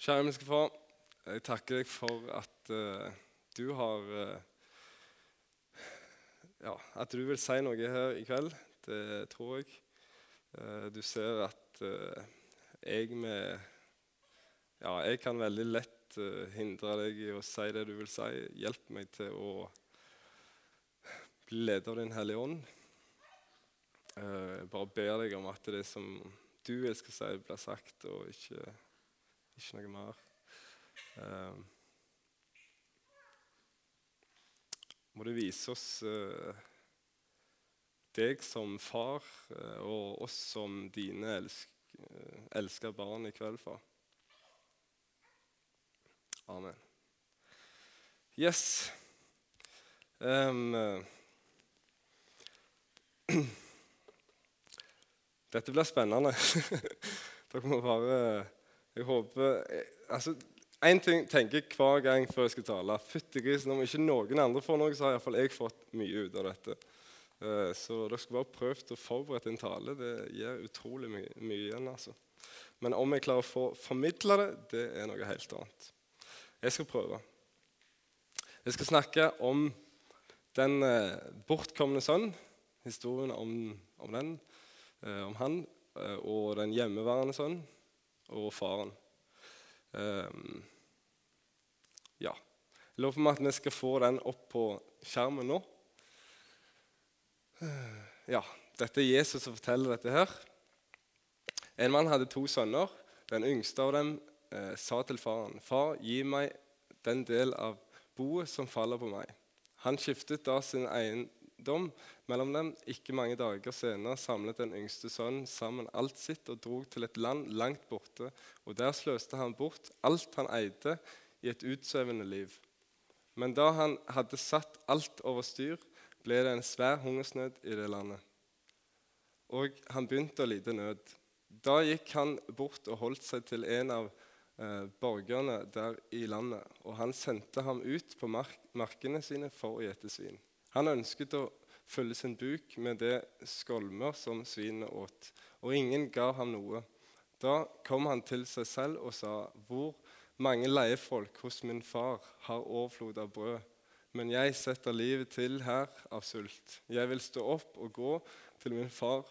Kjære himmelske Far, jeg takker deg for at uh, du har uh, Ja, at du vil si noe her i kveld. Det tror jeg. Uh, du ser at jeg med Ja, jeg kan veldig lett hindre deg i å si det du vil si. Hjelp meg til å bli leder av Din Hellige Ånd. Jeg bare ber deg om at det som du elsker skal si, blir sagt, og ikke ikke noe mer. Uh, må du vise oss uh, deg som far uh, og oss som dine elsk, elska barn i kveld, far. Amen. Yes. Um, dette blir spennende. Dere må bare jeg håper altså, Én ting tenker jeg hver gang før jeg skal tale. Fytti grisen, Om ikke noen andre får noe, så har iallfall jeg fått mye ut av dette. Eh, Så dere skulle bare prøvd å forberede en tale. Det gir utrolig mye, mye igjen. altså. Men om jeg klarer å få formidle det, det er noe helt annet. Jeg skal prøve. Jeg skal snakke om den eh, bortkomne sønn. Historien om, om den, eh, om han, eh, og den hjemmeværende sønn og faren. Um, ja. Jeg lover meg at vi skal få den opp på skjermen nå. Eh, ja, Dette er Jesus som forteller dette her. En mann hadde to sønner. Den yngste av dem eh, sa til faren, 'Far, gi meg den del av boet som faller på meg.' Han skiftet da sin eiendom mellom dem. Ikke mange dager senere samlet den yngste sønnen sammen alt sitt og drog til et land langt borte, og der sløste han bort alt han eide i et utsvevende liv. Men da han hadde satt alt over styr, ble det en svær hungersnød i det landet. Og han begynte å lide nød. Da gikk han bort og holdt seg til en av eh, borgerne der i landet, og han sendte ham ut på mark markene sine for å gjete svin. Han ønsket å fylle sin buk med det skolmer som svinene åt, og ingen ga ham noe. Da kom han til seg selv og sa, Hvor mange leiefolk hos min far har overflod av brød, men jeg setter livet til her av sult. Jeg vil stå opp og gå til min far,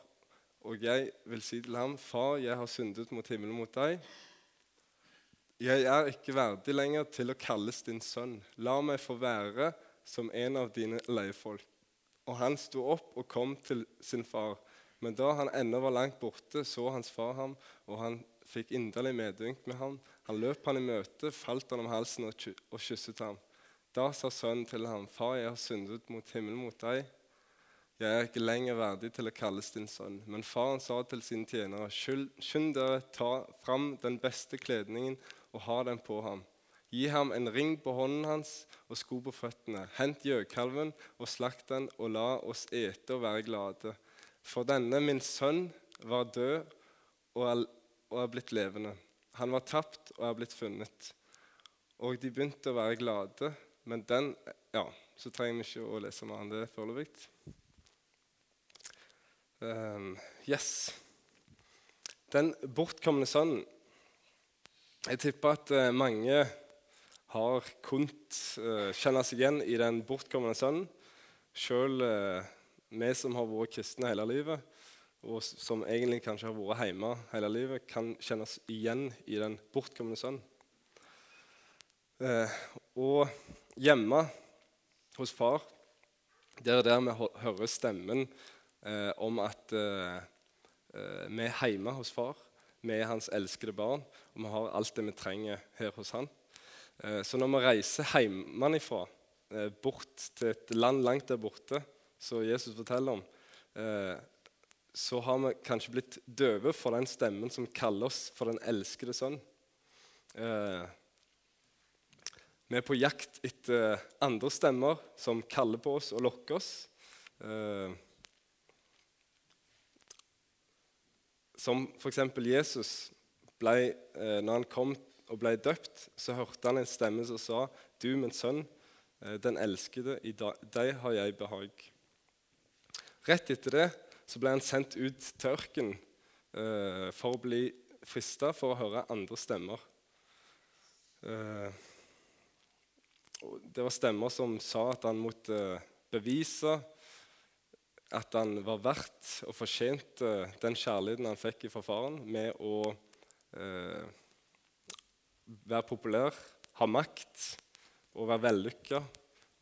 og jeg vil si til ham, Far, jeg har syndet mot himmelen mot deg. Jeg er ikke verdig lenger til å kalles din sønn. La meg få være som en av dine leiefolk. Og han sto opp og kom til sin far. Men da han ennå var langt borte, så hans far ham, og han fikk inderlig medynk med ham. Han løp han i møte, falt han om halsen og, og kysset ham. Da sa sønnen til ham, Far, jeg har syndet mot himmelen mot deg. Jeg er ikke lenger verdig til å kalles din sønn. Men faren sa til sine tjenere, skynd dere, ta fram den beste kledningen og ha den på ham. Gi ham en ring på hånden hans og sko på føttene. Hent gjøkalven og slakt den, og la oss ete og være glade. For denne min sønn var død og er, og er blitt levende. Han var tapt og er blitt funnet. Og de begynte å være glade, men den Ja, så trenger vi ikke å lese mer enn det foreløpig. Um, yes. Den bortkomne sønnen. Jeg tipper at uh, mange har kunnet uh, kjenne seg igjen i den bortkomne sønnen. Sjøl uh, vi som har vært kristne hele livet, og som egentlig kanskje har vært hjemme hele livet, kan kjennes igjen i den bortkomne sønnen. og hjemme hos far, det er der vi hører stemmen eh, om at eh, vi er hjemme hos far. Vi er hans elskede barn, og vi har alt det vi trenger her hos han. Eh, så når vi reiser hjemmefra, eh, bort til et land langt der borte, som Jesus forteller om, eh, så har vi kanskje blitt døve for den stemmen som kaller oss for den elskede sønn. Vi er på jakt etter andre stemmer som kaller på oss og lokker oss. Som f.eks. Jesus ble, når han kom og ble døpt, så hørte han en stemme som sa, 'Du, min sønn, eh, den elskede, i deg har jeg behag.' Rett etter det så ble han sendt ut til ørkenen eh, for å bli frista for å høre andre stemmer. Eh, det var stemmer som sa at han måtte bevise at han var verdt og fortjente den kjærligheten han fikk fra faren, med å eh, være populær, ha makt og være vellykka,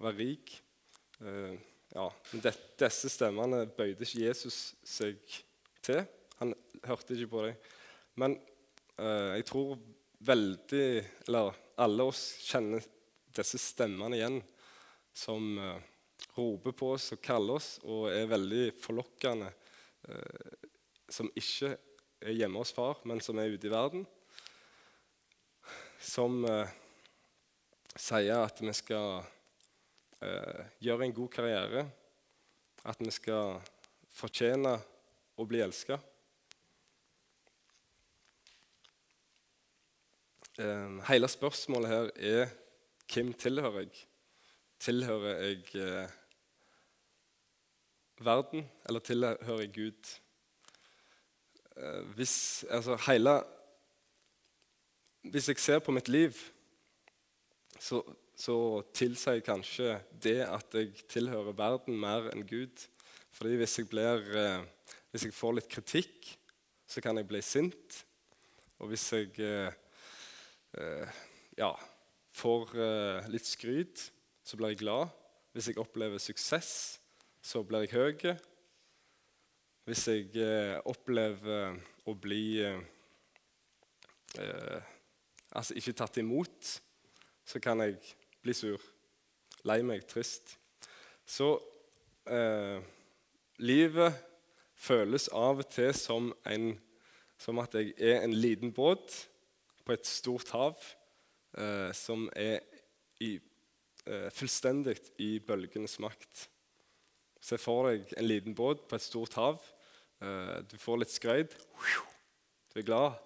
være rik. Eh, ja, men disse stemmene bøyde ikke Jesus seg til. Han hørte ikke på dem. Men eh, jeg tror veldig Eller alle oss kjenner disse stemmene igjen som eh, roper på oss og kaller oss og er veldig forlokkende. Eh, som ikke er hjemme hos far, men som er ute i verden. Som eh, sier at vi skal eh, gjøre en god karriere. At vi skal fortjene å bli elska. Eh, hele spørsmålet her er hvem tilhører jeg? Tilhører jeg eh, verden, eller tilhører jeg Gud? Eh, hvis, altså, hele, hvis jeg ser på mitt liv, så, så tilsier kanskje det at jeg tilhører verden mer enn Gud. Fordi hvis jeg, blir, eh, hvis jeg får litt kritikk, så kan jeg bli sint. Og hvis jeg eh, eh ja, får litt skryt, så blir jeg glad. Hvis jeg opplever suksess, så blir jeg høy. Hvis jeg opplever å bli eh, Altså ikke tatt imot, så kan jeg bli sur. Lei meg, trist. Så eh, livet føles av og til som, en, som at jeg er en liten båt på et stort hav eh, som er i, eh, fullstendig i bølgenes makt. Se for deg en liten båt på et stort hav. Eh, du får litt skreid. Du er glad.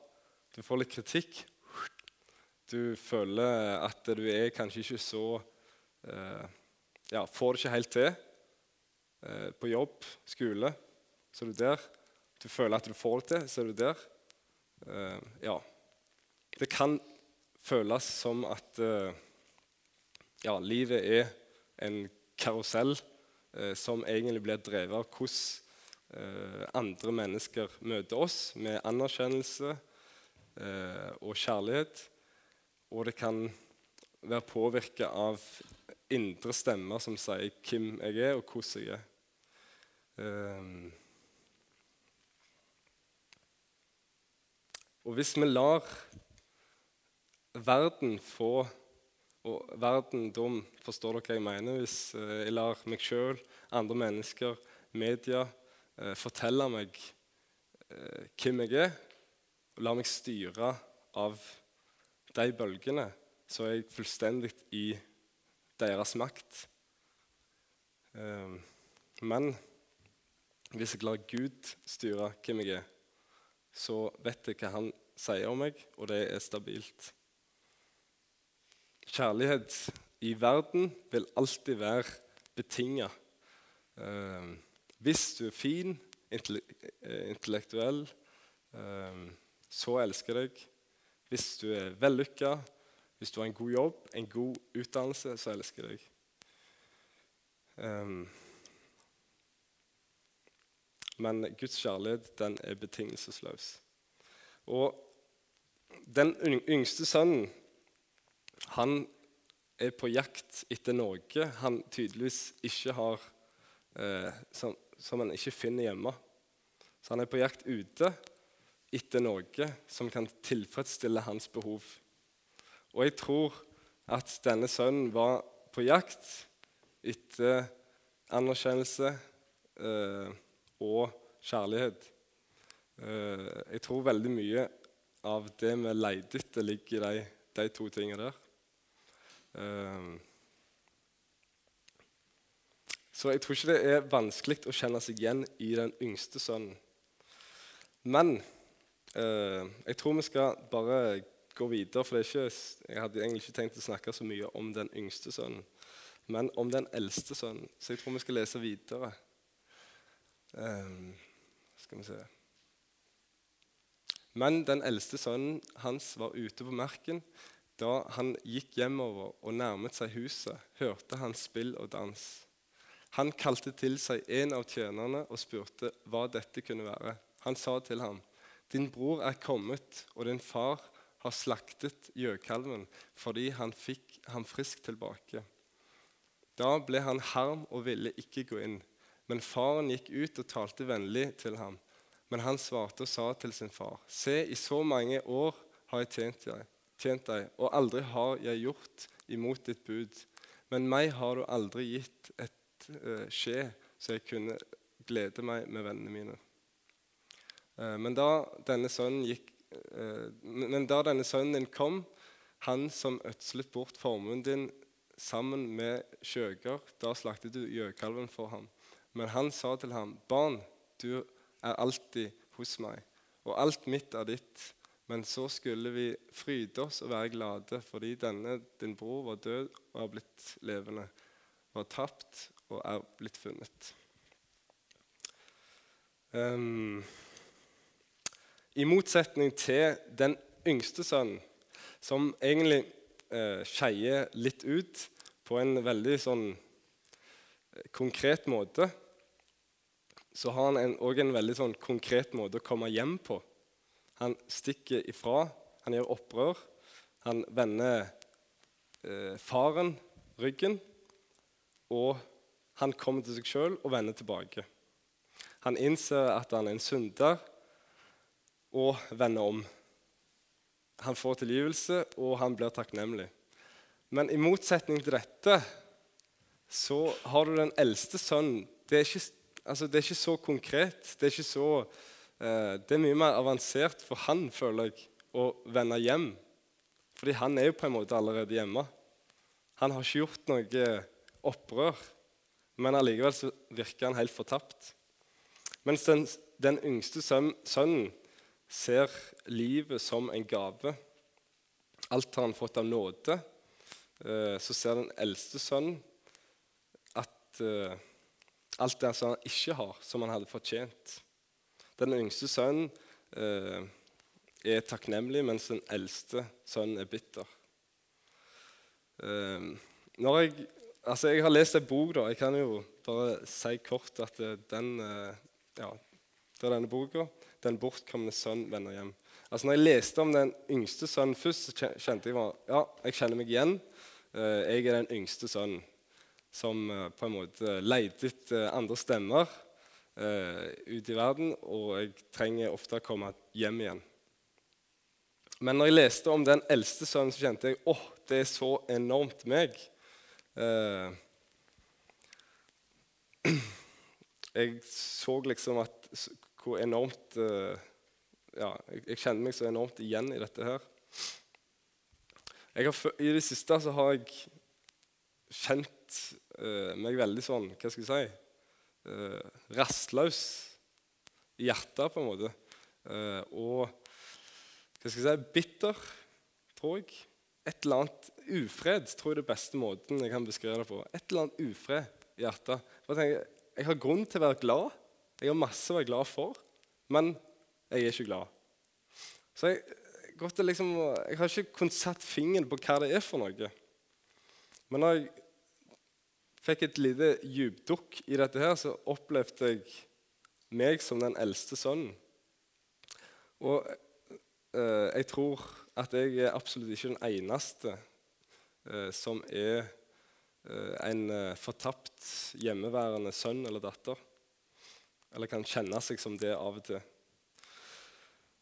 Du får litt kritikk. Du føler at du er kanskje ikke så eh, Ja, får det ikke helt til eh, på jobb, skole. Så er du der. Du føler at du får det til, så er du der. Eh, ja. Det kan føles som at eh, ja, livet er en karusell eh, som egentlig blir drevet av hvordan eh, andre mennesker møter oss med anerkjennelse og kjærlighet. Og det kan være påvirka av indre stemmer som sier hvem jeg er, og hvordan jeg er. Um, og hvis vi lar verden få Og verden, da forstår dere hva jeg mener. Hvis eh, jeg lar meg sjøl, andre mennesker, media eh, fortelle meg eh, hvem jeg er, og lar meg styre av de bølgene, så er jeg fullstendig i deres makt. Men hvis jeg lar Gud styre hvem jeg er, så vet jeg hva han sier om meg, og det er stabilt. Kjærlighet i verden vil alltid være betinga. Eh, hvis du er fin, eh, intellektuell, eh, så elsker jeg deg. Hvis du er vellykka, hvis du har en god jobb, en god utdannelse, så elsker jeg deg. Um, men Guds kjærlighet den er betingelsesløs. Og den yngste sønnen han er på jakt etter noe han tydeligvis ikke har eh, som, som, han ikke finner hjemme. Så han er på jakt ute etter noe som kan tilfredsstille hans behov. Og jeg tror at denne sønnen var på jakt etter anerkjennelse eh, og kjærlighet. Eh, jeg tror veldig mye av det vi leter etter, ligger i de, de to tingene der. Eh, så jeg tror ikke det er vanskelig å kjenne seg igjen i den yngste sønnen. Men eh, jeg tror vi skal bare gå videre, for ikke, jeg hadde egentlig ikke tenkt å snakke så mye om den yngste sønnen, men om den eldste sønnen. Så jeg tror vi skal lese videre. Uh, skal vi se Men den eldste sønnen hans var ute på merken. Da han gikk hjemover og nærmet seg huset, hørte han spill og dans. Han kalte til seg en av tjenerne og spurte hva dette kunne være. Han sa til ham, 'Din bror er kommet, og din far har slaktet gjøkalven fordi han fikk ham frisk tilbake.' Da ble han harm og ville ikke gå inn. Men faren gikk ut og talte vennlig til ham. Men han svarte og sa til sin far.: Se, i så mange år har jeg tjent deg, tjent deg, og aldri har jeg gjort imot ditt bud. Men meg har du aldri gitt et uh, skje, så jeg kunne glede meg med vennene mine. Uh, men, da denne sønnen gikk, uh, men da denne sønnen din kom, han som ødslet bort formuen din sammen med skjøger, da slaktet du gjøkalven for ham. Men han sa til ham, Barn, du er alltid hos meg, og alt mitt er ditt. Men så skulle vi fryde oss og være glade fordi denne din bror var død og er blitt levende, var tapt og er blitt funnet. Um, I motsetning til den yngste sønnen, som egentlig eh, skeier litt ut på en veldig sånn eh, konkret måte, så har han òg en, en veldig sånn konkret måte å komme hjem på. Han stikker ifra, han gjør opprør. Han vender eh, faren ryggen, og han kommer til seg sjøl og vender tilbake. Han innser at han er en synder, og vende om. Han får tilgivelse, og han blir takknemlig. Men i motsetning til dette så har du den eldste sønnen. Det er ikke, altså, det er ikke så konkret. Det er ikke så Eh, det er mye mer avansert for han, føler jeg, å vende hjem. Fordi han er jo på en måte allerede hjemme. Han har ikke gjort noe opprør, men allikevel så virker han helt fortapt. Mens den, den yngste sønnen ser livet som en gave. Alt har han fått av nåde. Eh, så ser den eldste sønnen at eh, alt det han ikke har, som han hadde fortjent. Den yngste sønnen eh, er takknemlig, mens den eldste sønnen er bitter. Når jeg, altså jeg har lest en bok. da, Jeg kan jo bare si kort at den, ja, er denne boka. 'Den bortkomne sønn vender hjem'. Altså når jeg leste om den yngste sønnen først, så kjente jeg bare, ja, jeg kjenner meg igjen. Eh, jeg er den yngste sønnen som eh, på en måte leter etter andre stemmer ute ut i verden, og jeg trenger ofte å komme hjem igjen. Men når jeg leste om den eldste sønnen, så kjente jeg åh, det er så enormt meg. Jeg så liksom at hvor enormt uh, Ja, jeg, kjenner meg så enormt igjen i dette her. Har, I det siste så har jeg kjent uh, meg veldig sånn Hva skal jeg si? uh, rastløs i hjertet, på en måte. Uh, og hva skal jeg si bitter, tror jeg. Et eller annet ufred tror jeg er den beste måten jeg kan beskrive det på. Et eller annet ufred i hjertet. Jeg, tenker, jeg har grunn til å være glad. Jeg har masse å være glad for. Men jeg er ikke glad. Så jeg, liksom, jeg har ikke kunnet satt fingeren på hva det er for noe. Men når jeg fikk et lite djupdukk i dette, her, så opplevde jeg meg som den eldste sønnen. Og eh, jeg tror at jeg er absolutt ikke den eneste eh, som er eh, en eh, fortapt hjemmeværende sønn eller datter. Eller kan kjenne seg som det av og til.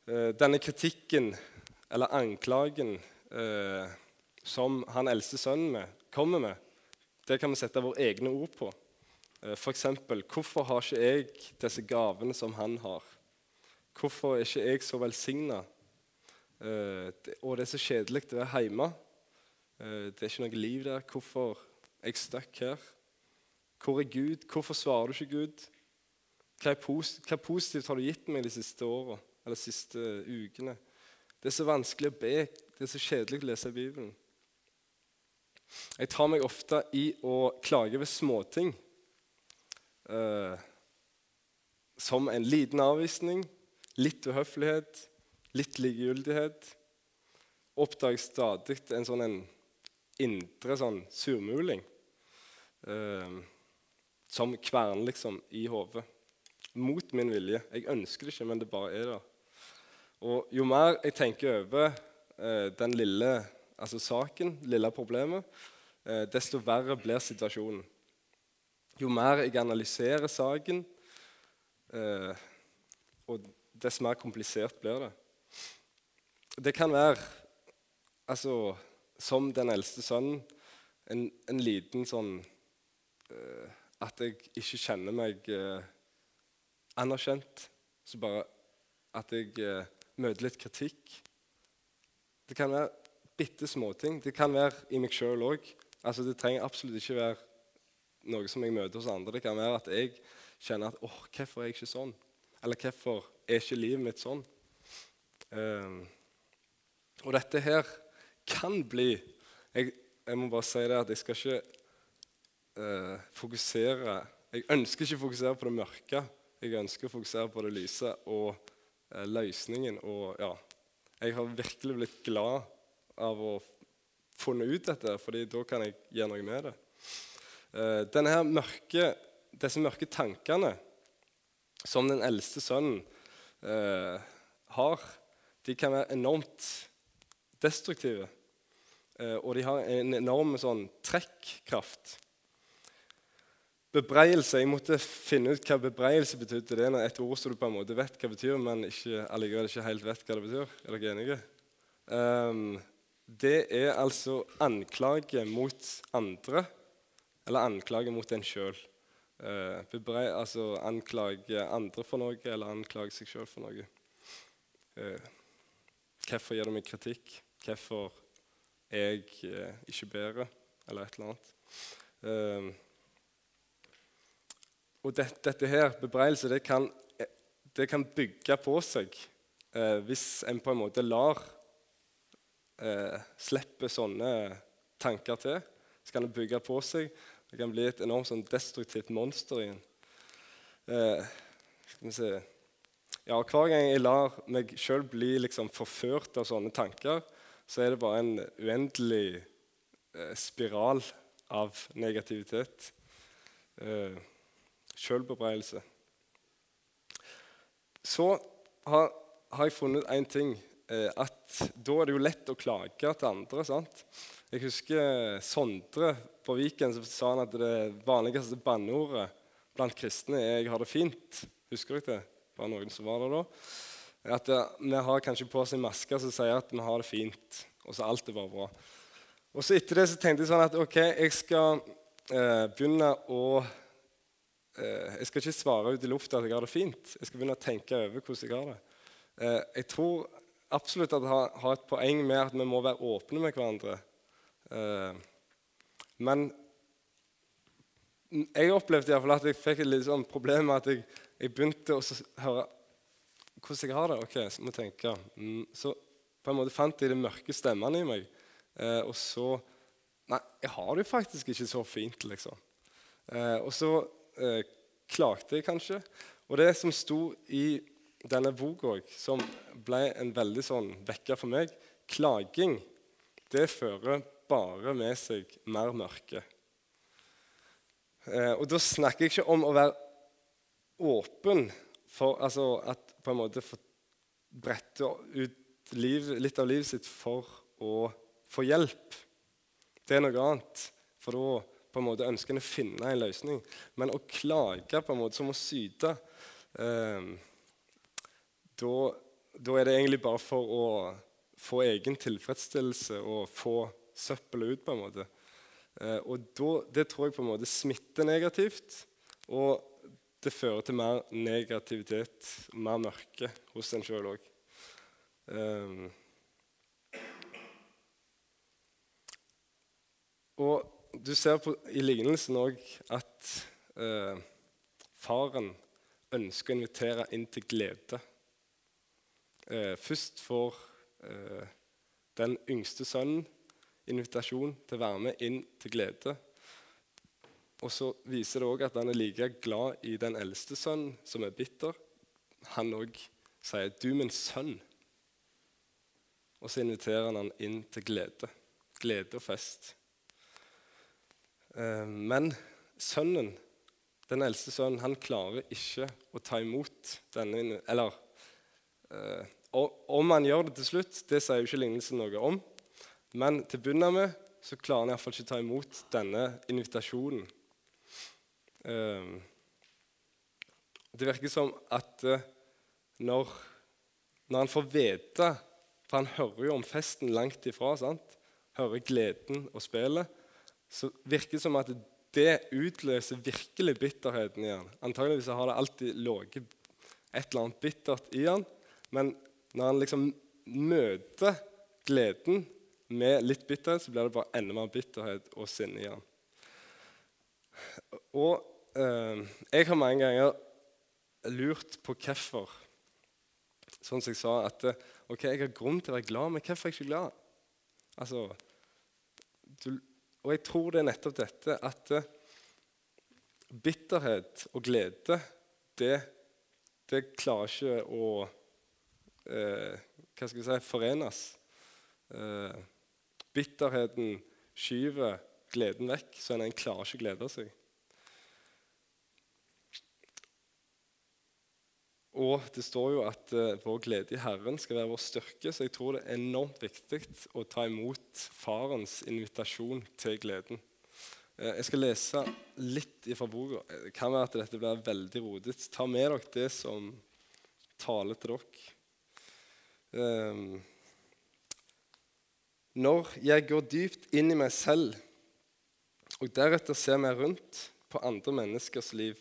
Eh, denne kritikken eller anklagen eh, som han eldste sønnen med, kommer med, det kan vi sette våre egne ord på. Eh, F.eks.: Hvorfor har ikke jeg disse gavene som han har? Hvorfor er ikke jeg så velsigna? Og det er så kjedelig å være hjemme. Det er ikke noe liv der. Hvorfor er jeg stuck her? Hvor er Gud? Hvorfor svarer du ikke Gud? Hva, posit hva positivt har du gitt meg de siste åra eller de siste ukene? Det er så vanskelig å be. Det er så kjedelig å lese Bibelen. Jeg tar meg ofte i å klage ved småting. Uh, som en liten avvisning, litt uhøflighet, litt likegyldighet. oppdager stadig en sånn en indre sånn surmuling uh, som kverner liksom i hodet. Mot min vilje. Jeg ønsker det ikke, men det bare er der. Og jo mer jeg tenker over eh, den lille altså saken, lille problemet, eh, desto verre blir situasjonen. Jo mer jeg analyserer saken, eh, og dess mer komplisert blir det. Det kan være altså, som den eldste sønnen en, en liten sånn uh, At jeg ikke kjenner meg uh, anerkjent. Så bare at jeg eh, møter litt kritikk. Det kan være bitte småting. Det kan være i meg sjøl òg. Altså, det trenger absolutt ikke være noe som jeg møter hos andre. Det kan være at jeg kjenner at åh, hvorfor er jeg ikke sånn? Eller hvorfor er ikke livet mitt sånn? Um, og dette her kan bli jeg, jeg, må bare si det at jeg skal ikke uh, fokusere Jeg ønsker ikke å fokusere på det mørke. Jeg ønsker å fokusere på det lyse og eh, løsningen. Og ja, jeg har virkelig blitt glad av å funnet ut dette, fordi da kan jeg gjøre noe med det. Eh, denne her mørke, disse mørke tankene som den eldste sønnen har, de kan være enormt destruktive. Eh, og de har en enorm sånn trekkraft. Bebreielse Jeg måtte finne ut hva bebreielse betydde. Det er et ord som du på en måte vet hva betyr, men ikke, allikevel ikke helt vet hva det betyr. Er dere enige? Um, det er altså anklage mot andre, eller anklage mot en sjøl. Uh, altså anklage andre for noe, eller anklage seg sjøl for noe. Uh, hvorfor gir du meg kritikk? hvorfor jeg uh, ikke bedre, eller et eller annet. Um, og det, dette her, bebreidelse, det kan, det kan bygge på seg eh, hvis en på en måte lar eh, Slippe sånne tanker til. Så kan det bygge på seg. Det kan bli et enormt sånn destruktivt monster igjen. Eh, skal vi se ja, Hver gang jeg lar meg sjøl bli liksom forført av sånne tanker, så er det bare en uendelig eh, spiral av negativitet. Eh, Sjølbebreidelse. Så har, har, jeg funnet én ting. Eh, at da er det jo lett å klage til andre. sant? Jeg husker Sondre på Viken som sa han at det vanligste banneordet blant kristne er 'jeg har det fint'. Husker dere det? Bare noen som var der da? At uh, Vi har kanskje på oss en maske som sier at vi har det fint. Og så alt er bare bra. Og så etter det så tenkte jeg sånn at ok, jeg skal eh, begynne å Jeg skal ikke svare ut i lufta at jeg har det fint. Jeg skal begynne å tenke over hvordan jeg har det. jeg tror absolutt at jeg har, et poeng med at vi må være åpne med hverandre. men jeg opplevde i hvert fall at jeg fikk et litt sånn problem med at jeg, jeg begynte å høre hvordan jeg har det. Ok, så må jeg tenke. Mm, så på en måte fant jeg de mørke stemmene i meg. Eh, og så Nei, jeg har det jo faktisk ikke så fint, liksom. Eh, og så eh, klagde jeg kanskje. Og det som sto i denne boka som ble en veldig sånn vekker for meg Klaging, det fører bare med seg mer mørke. Eh, og da snakker jeg ikke om å være åpen for altså at på en måte få brette ut liv, litt av livet sitt for å få hjelp. Det er noe annet. For da på en måte ønsker å finne en løsning. Men å klage på en måte som å syte eh, da, er det egentlig bare for å få egen tilfredsstillelse og få søppelet ut. på en måte. Eh, og da, Det tror jeg på en måte smitter negativt. Og det fører til mer negativitet, mer mørke hos en sjøl òg. Um, og du ser på, i lignelsen òg at eh, faren ønsker å invitere inn til glede. Eh, først får eh, den yngste sønnen invitasjon til å være med inn til glede. Og så viser det òg at han er like glad i den eldste sønnen, som er bitter. Han òg sier 'Du, min sønn'. og så inviterer han han inn til glede. Glede og fest. Eh, men sønnen, den eldste sønnen, han klarer ikke å ta imot denne Eller eh, om han gjør det til slutt, det sier jo ikke lignelsen noe om. Men til å med så klarer han iallfall ikke å ta imot denne invitasjonen. Eh, det virker som at når, når han får vite For han hører jo om festen langt ifra. sant? Hører gleden og spillet så virker det som at det utløser virkelig bitterheten i han. Antageligvis har det alltid ligget et eller annet bittert i han, men når han liksom møter gleden med litt bitterhet, så blir det bare enda mer bitterhet og sinne i han. Og eh, jeg har mange ganger lurt på hvorfor. Sånn som jeg sa, at ok, jeg har grunn til å være glad, men hvorfor er jeg ikke glad? Altså, du, og jeg tror det er nettopp dette at eh, bitterhet og glede, det, det klarer ikke å eh, Hva skal jeg si forenes. Eh, bitterheten skyver gleden vekk, så en klarer ikke å glede seg. Og det står jo at uh, vår glede i Herren skal være vår styrke, så jeg tror det er enormt viktig å ta imot farens invitasjon til gleden. Uh, jeg skal lese litt fra boka. Det kan være at dette blir veldig rodete. Ta med dere det som taler til dere. Uh, når jeg går dypt inn i meg selv og deretter ser meg rundt på andre menneskers liv,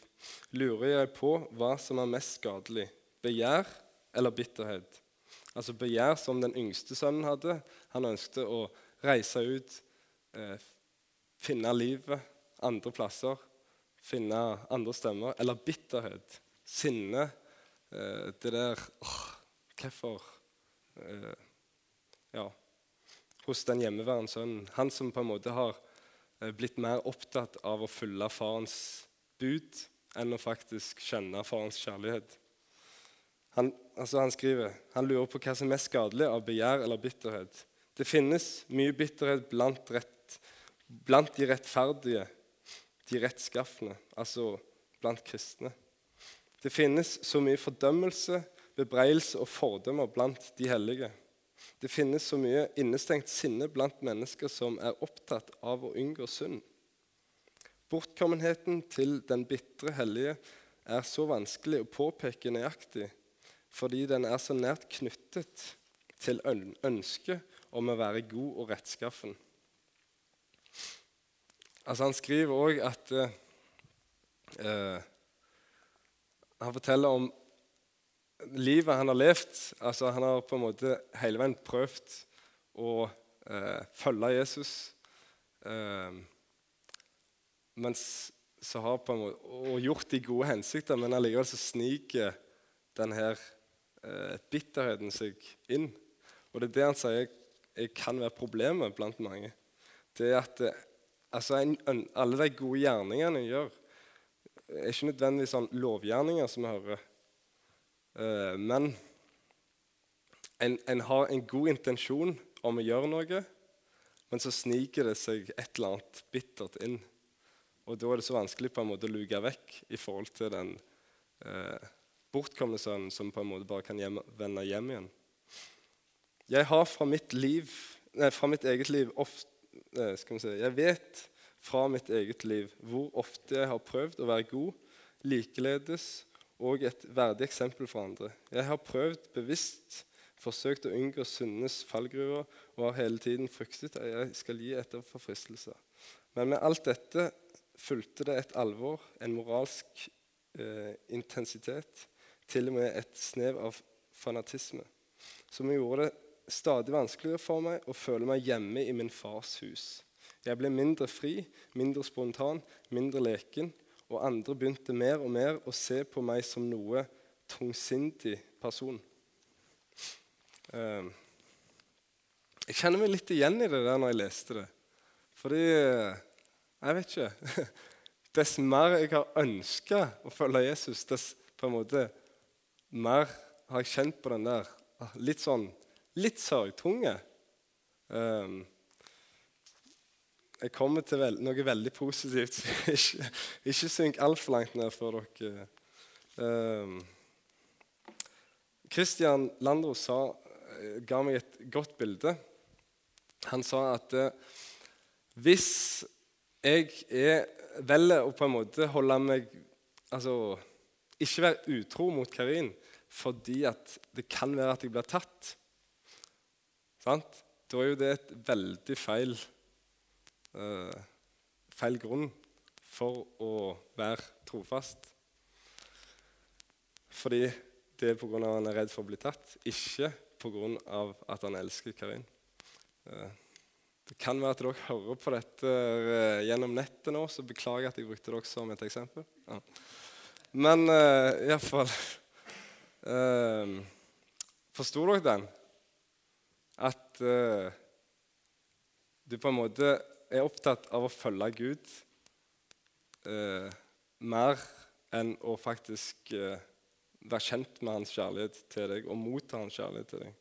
lurer jeg på hva som er mest skadelig begjær eller bitterhet. Altså begjær som den yngste sønnen hadde. Han ønsket å reise ut, eh, finne livet andre plasser, finne andre stemmer. Eller bitterhet, sinne. Eh, det der åh, Hvorfor? Eh, ja. Hos den hjemmeværende sønnen. Han som på en måte har eh, blitt mer opptatt av å følge farens bud enn å faktisk kjenne farens kjærlighet. Han, altså han skriver han lurer på hva som er mest skadelig av begjær eller bitterhet. Det finnes mye bitterhet blant, rett, blant de rettferdige, de rettskafne, altså blant kristne. Det finnes så mye fordømmelse, bebreidelse og fordommer blant de hellige. Det finnes så mye innestengt sinne blant mennesker som er opptatt av å unngå synd. Bortkommenheten til den bitre hellige er så vanskelig å påpeke nøyaktig fordi den er så nært knyttet til ønsket om å være god og rettskaffen. Altså Han skriver òg at eh, Han forteller om livet han har levd. Altså Han har på en måte hele veien prøvd å eh, følge Jesus. Eh, mens måte, og gjort de gode hensikter, men allikevel så sniker den her eh, bitterheten seg inn. Og det er det han sier jeg kan være problemet blant mange. Det er at eh, altså en, alle de gode gjerningene en gjør, er ikke nødvendigvis sånn lovgjerninger som vi hører. Eh, men en, en, har en god intensjon om å gjøre noe, men så sniker det seg et eller annet bittert inn. Og da er det så vanskelig på en måte å luke vekk i forhold til den eh, bortkomne sønnen som på en måte bare kan hjem, vende hjem igjen. Jeg har fra mitt, liv, nei, fra mitt eget liv ofte, skal vi si, Jeg vet fra mitt eget liv hvor ofte jeg har prøvd å være god, likeledes og et verdig eksempel for andre. Jeg har prøvd bevisst, forsøkt å unngå syndenes fallgruver og har hele tiden fryktet at jeg skal gi etter for fristelser. Men med alt dette fulgte det et alvor, en moralsk eh, intensitet, til og med et snev av fanatisme, som gjorde det stadig vanskeligere for meg å føle meg hjemme i min fars hus. Jeg ble mindre fri, mindre spontan, mindre leken, og andre begynte mer og mer å se på meg som noe tungsindig person. Eh, jeg kjenner meg litt igjen i det der når jeg leste det. Fordi Jeg vet ikke. Dess mer jeg har ønska å følge Jesus, dess på en måte mer har jeg kjent på den der litt sånn litt sørgtunge. Um, jeg kommer til vel, noe veldig positivt. ikke, ikke synk altfor langt ned før dere um, Christian Landro sa, ga meg et godt bilde. Han sa at uh, hvis jeg er, velger å på en måte holde meg Altså ikke være utro mot Karin fordi at det kan være at jeg blir tatt. Sant? Da er jo det et veldig feil uh, feil grunn for å være trofast. Fordi det er pga. at han er redd for å bli tatt, ikke pga. at han elsker Karin. Uh, det kan være at dere hører på dette uh, gjennom nettet nå, så beklager at jeg brukte dere som et eksempel. Ja. Men uh, iallfall uh, Forsto dere den? At uh, du på en måte er opptatt av å følge Gud uh, mer enn å faktisk uh, være kjent med hans kjærlighet til deg og motta hans kjærlighet til deg.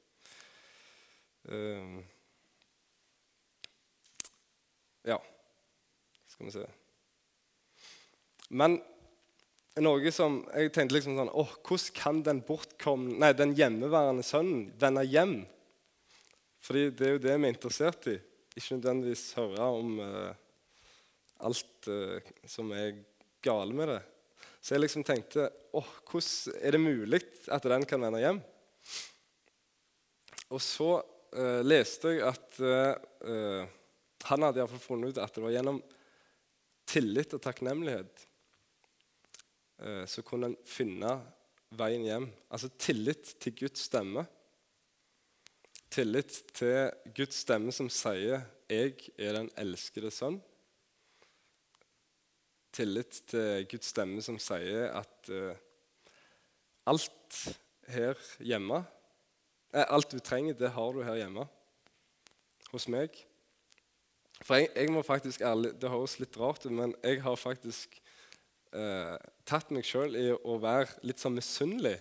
Uh, ja Skal vi se Men noe som jeg tenkte liksom sånn åh, Hvordan kan den bortkomne, nei, den hjemmeværende sønnen vende hjem? Fordi det er jo det vi er interessert i. Ikke nødvendigvis høre om uh, alt uh, som er gale med det. Så jeg liksom tenkte åh, hvordan er det mulig at den kan vende hjem? Og så uh, leste jeg at han hadde iallfall funnet ut at det var gjennom tillit og takknemlighet Eh, så kunne en finne veien hjem. Altså tillit til Guds stemme. Tillit til Guds stemme som sier 'Jeg er den elskede sønn'. Tillit til Guds stemme som sier at uh, alt her hjemme eh, Alt du trenger, det har du her hjemme. Hos meg. For jeg, jeg må faktisk ærlig, Det høres litt rart ut, men jeg har faktisk eh, tatt meg sjøl i å være litt sånn misunnelig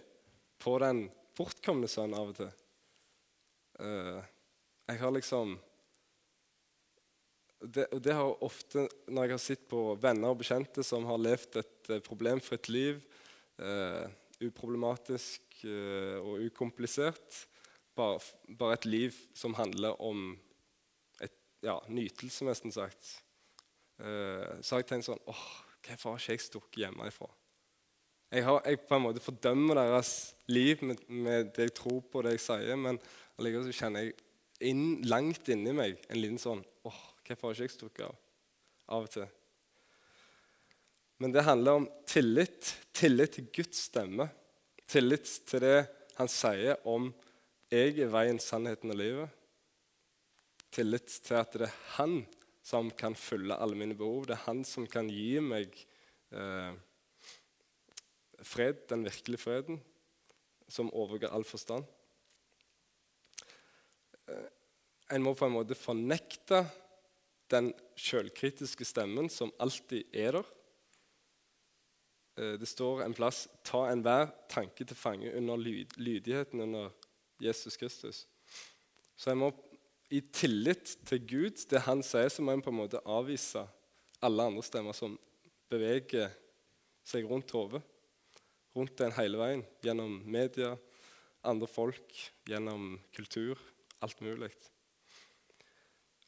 på den bortkomne sønnen av og til. Eh, jeg har liksom det, det, har ofte, Når jeg har sett på venner og bekjente som har levd et eh, problemfritt liv, eh, uproblematisk eh, og ukomplisert bare, bare, et liv som handler om ja, nytelse, nesten sagt, eh, så har jeg tenkt sånn åh, Hvorfor har ikke jeg stukket hjemmefra? Jeg, har, jeg på en måte fordømmer deres liv med, med, det jeg tror på, det jeg sier, men allikevel så kjenner jeg inn, langt inni meg en liten sånn åh, Hvorfor har ikke jeg stukket av? Av og til. Men det handler om tillit. Tillit til Guds stemme. Tillit til det han sier om 'jeg er veien, sannheten og livet'. Tillit til at det er han som kan fylle alle mine behov. Det er han som kan gi meg eh, fred, den virkelige freden, som overgår all forstand. Eh, en må på en måte fornekte den sjølkritiske stemmen som alltid er der. Eh, det står en plass 'ta enhver tanke til fange under lydigheten under Jesus Kristus'. Så jeg må i tillit til Gud, det han sier, så må en på en måte avvise alle andre stemmer som beveger seg rundt hodet. Rundt en hele veien. Gjennom media, andre folk, gjennom kultur. Alt mulig.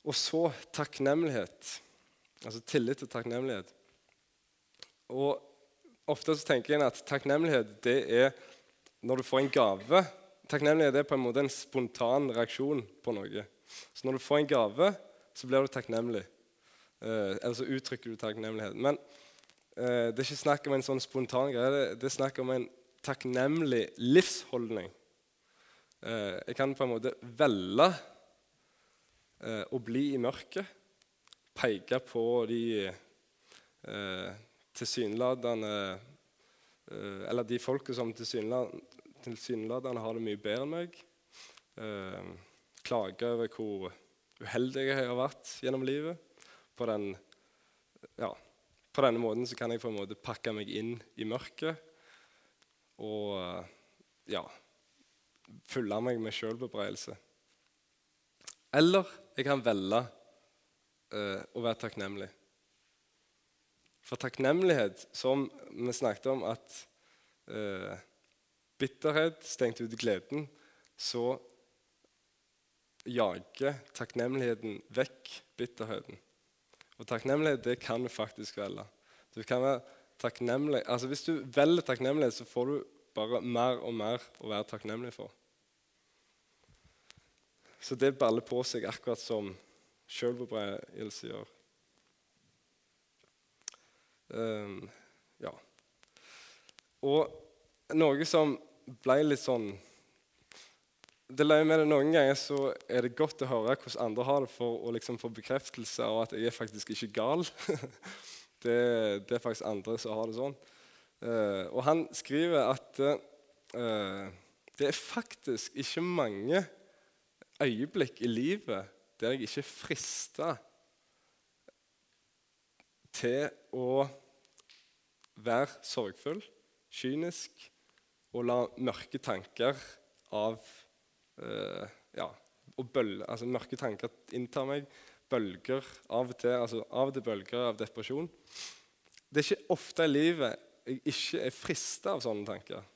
Og så takknemlighet. Altså tillit og takknemlighet. Og Ofte så tenker en at takknemlighet det er når du får en gave. Takknemlighet er på en måte en spontan reaksjon på noe. Så når du får en gave, så blir du takknemlig. Eh, eller så uttrykker du takknemlighet. Men eh, det er ikke snakk om en sånn spontan greie. Det, det er snakk om en takknemlig livsholdning. Eh, jeg kan på en måte velge eh, å bli i mørket. Peke på de eh, tilsynelatende eh, Eller de folka som tilsynelatende har det mye bedre enn meg. Klage over hvor uheldig jeg har vært gjennom livet. På, den, ja, på denne måten så kan jeg på en måte pakke meg inn i mørket og ja, fylle meg med sjølbebreidelse. Eller jeg kan velge eh, å være takknemlig. For takknemlighet, som vi snakket om at eh, bitterhet stengte ut gleden, så jager takknemligheten vekk bitterheten. Og takknemlighet det kan du faktisk velge. Du kan være takknemlig. Altså Hvis du velger takknemlighet, så får du bare mer og mer å være takknemlig for. Så det baller på seg akkurat som sjølbebreidelse gjør. Um, ja. Og noe som ble litt sånn det løy med det Noen ganger så er det godt å høre hvordan andre har det, for å liksom få bekreftelse av at jeg er faktisk ikke gal. det, det, er faktisk andre som har det sånn. Uh, og han skriver at uh, det er faktisk ikke mange øyeblikk i livet der jeg ikke er frista til å være sorgfull, kynisk og la mørke tanker av uh, ja, og bøl, altså Mørke tanker inntar meg. Bølger av og til altså av og til bølger av depresjon. Det er ikke ofte i livet jeg ikke er frista av sånne tanker.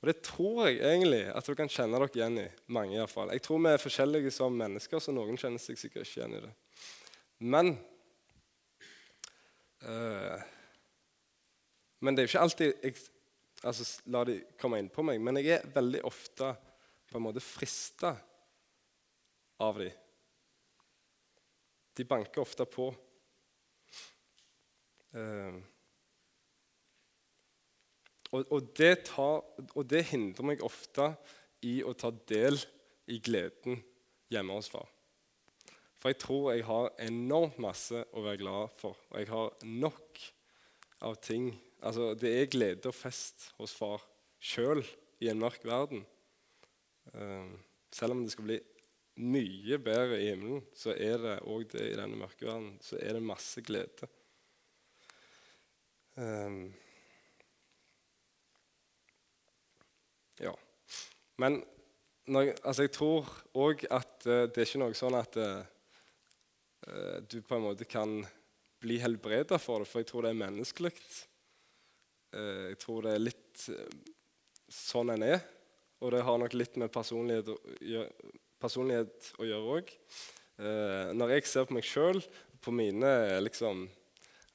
Og Det tror jeg egentlig at dere kan kjenne dere igjen i. mange i hvert fall. Jeg tror vi er forskjellige som mennesker, så noen kjenner seg sikkert ikke igjen i det. Men uh, Men det er jo ikke alltid jeg altså, lar de komme inn på meg. Men jeg er veldig ofte på en måte frista av dem. De banker ofte på. Uh, og, og, det tar, og, det hindrer meg ofte i å ta del i gleden hjemme hos far. For jeg tror jeg har enormt masse å være glad for. Og jeg har nok av ting. Altså, det er glede og fest hos far sjøl i en mørk verden. Uh, selv om det skal bli mye bedre i himmelen, så er det òg det i denne mørke verden. Så er det masse glede. Um, ja. Men når, altså jeg tror òg at uh, det er ikke noe sånn at uh, du på en måte kan bli helbreda for det, for jeg tror det er menneskelig. Uh, jeg tror det er litt sånn en er. Og det har nok litt med personlighet personlighet å gjøre òg. Eh, når jeg ser på meg sjøl, på mine liksom,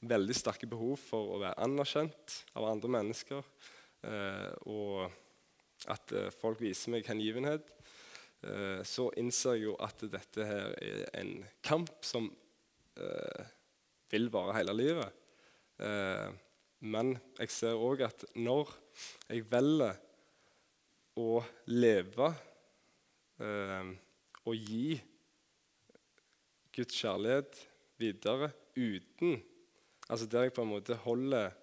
veldig sterke behov for å være anerkjent av andre mennesker, eh, og at eh, folk viser meg hengivenhet, eh, så innser jeg jo at dette her er en kamp som eh, vil vare hele livet. Eh, men jeg ser òg at når jeg velger å leve eh, og gi Guds kjærlighet videre uten Altså der jeg på en måte holder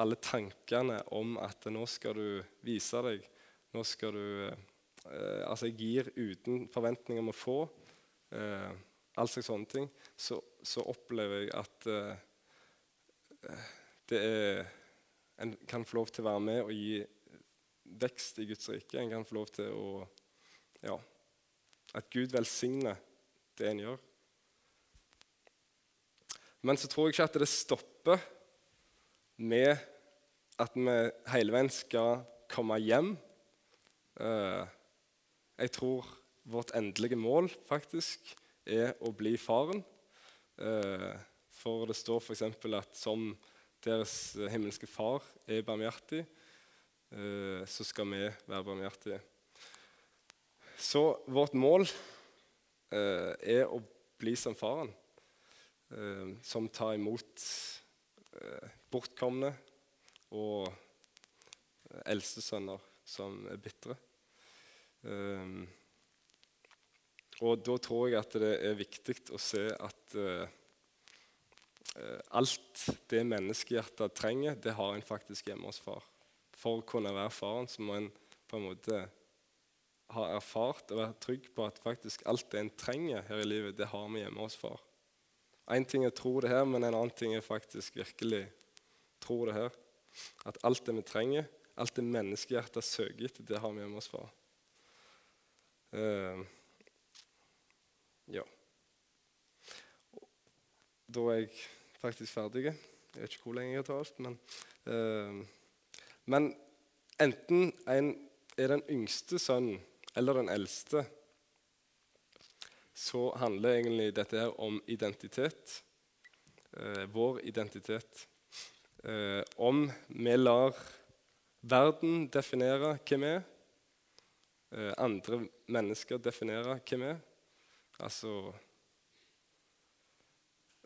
alle tankene om at nå skal du vise deg, nå skal du eh, Altså jeg gir uten forventning om å få. Eh, all slags sånne ting. Så, så opplever jeg at eh, det er En kan få lov til å være med og gi vekst i Guds rike. En kan få lov til å Ja, at Gud velsigner det en gjør. Men så tror jeg ikke at det stopper med at vi hele veien skal komme hjem. Eh, jeg tror vårt endelige mål faktisk er å bli faren. Eh, for det står f.eks. at som deres himmelske far er barmhjertig, så skal vi være barmhjertige. Så vårt mål eh, er å bli som faren, eh, som tar imot bortkomne og eldstesønner som er bitre. Og da tror jeg at det er viktig å se at alt det menneskehjertet trenger, det har en faktisk hjemme hos far for å kunne være faren, så må en på en måte ha erfart og være trygg på at faktisk alt det en trenger her i livet, det har vi hjemme hos far. Én ting er å tro det her, men en annen ting er faktisk virkelig tro det her. At alt det vi trenger, alt det menneskehjertet søker etter, det har vi hjemme hos far. Uh, Ja. Da er jeg faktisk ferdig. Jeg vet ikke hvor lenge jeg har talt, men eh, Men enten en er den yngste sønnen eller den eldste, så handler egentlig dette her om identitet. Eh, vår identitet. Eh, om vi lar verden definere hvem vi er, eh, andre mennesker definere hvem vi er. Altså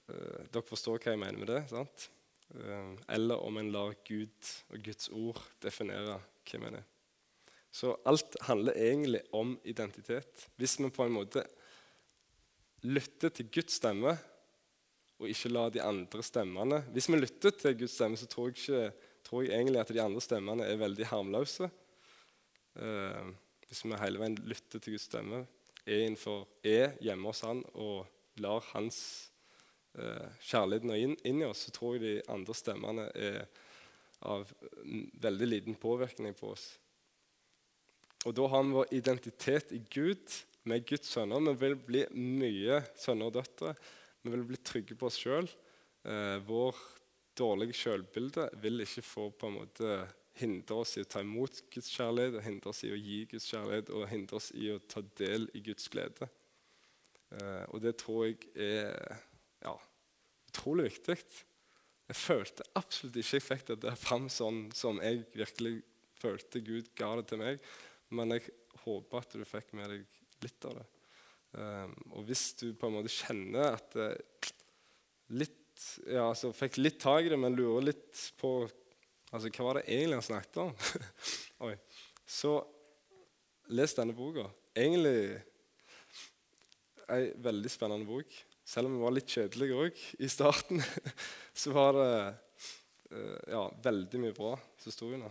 eh, Dere forstår hva jeg mener med det? sant? Eh, eller om en lar Gud og Guds ord definere hvem en er. Så alt handler egentlig om identitet. Hvis vi på en måte lytter til Guds stemme og ikke lar de andre stemmene Hvis vi lytter til Guds stemme, så tror jeg, ikke, tror jeg egentlig at de andre stemmene er veldig harmløse. Eh, hvis vi hele veien lytter til Guds stemme, er, innenfor, er hjemme hos Han og lar Hans eh, kjærlighet inn, inn, i oss, så tror jeg de andre stemmene er av veldig liten påvirkning på oss. Og da har vi vår identitet i Gud, med Guds sønner. Vi vil bli mye sønner og døtre. Vi vil bli trygge på oss sjøl. Eh, vår dårlige sjølbilde vil ikke få på en måte hindre oss i å ta imot Guds kjærlighet, og hindre oss i å gi Guds kjærlighet og hindre oss i å ta del i Guds glede. Eh, og det tror jeg er ja, utrolig viktig. Jeg følte absolutt ikke jeg fikk det fram sånn som jeg virkelig følte Gud ga det til meg. Men jeg håper at du fikk med deg litt av det. Um, og hvis du på en måte kjenner at det litt, ja, altså, Fikk litt tak i det, men lurer litt på altså, hva var det egentlig han snakket om, Oi, så les denne boka. Egentlig ei veldig spennende bok. Selv om vi var litt kjedelig òg i starten, så var det uh, ja, veldig mye bra under.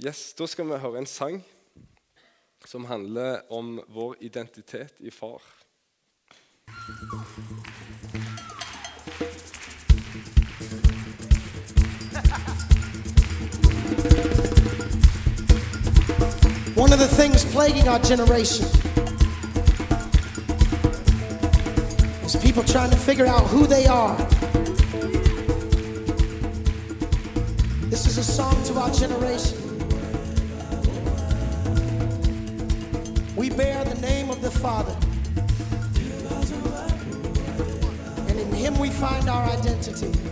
Yes, Da skal vi høre en sang som handler om vår identitet i far. One of the things plaguing our generation people trying to figure out who they are. This is a song to our generation. We bear the name of the Father. And in Him we find our identity.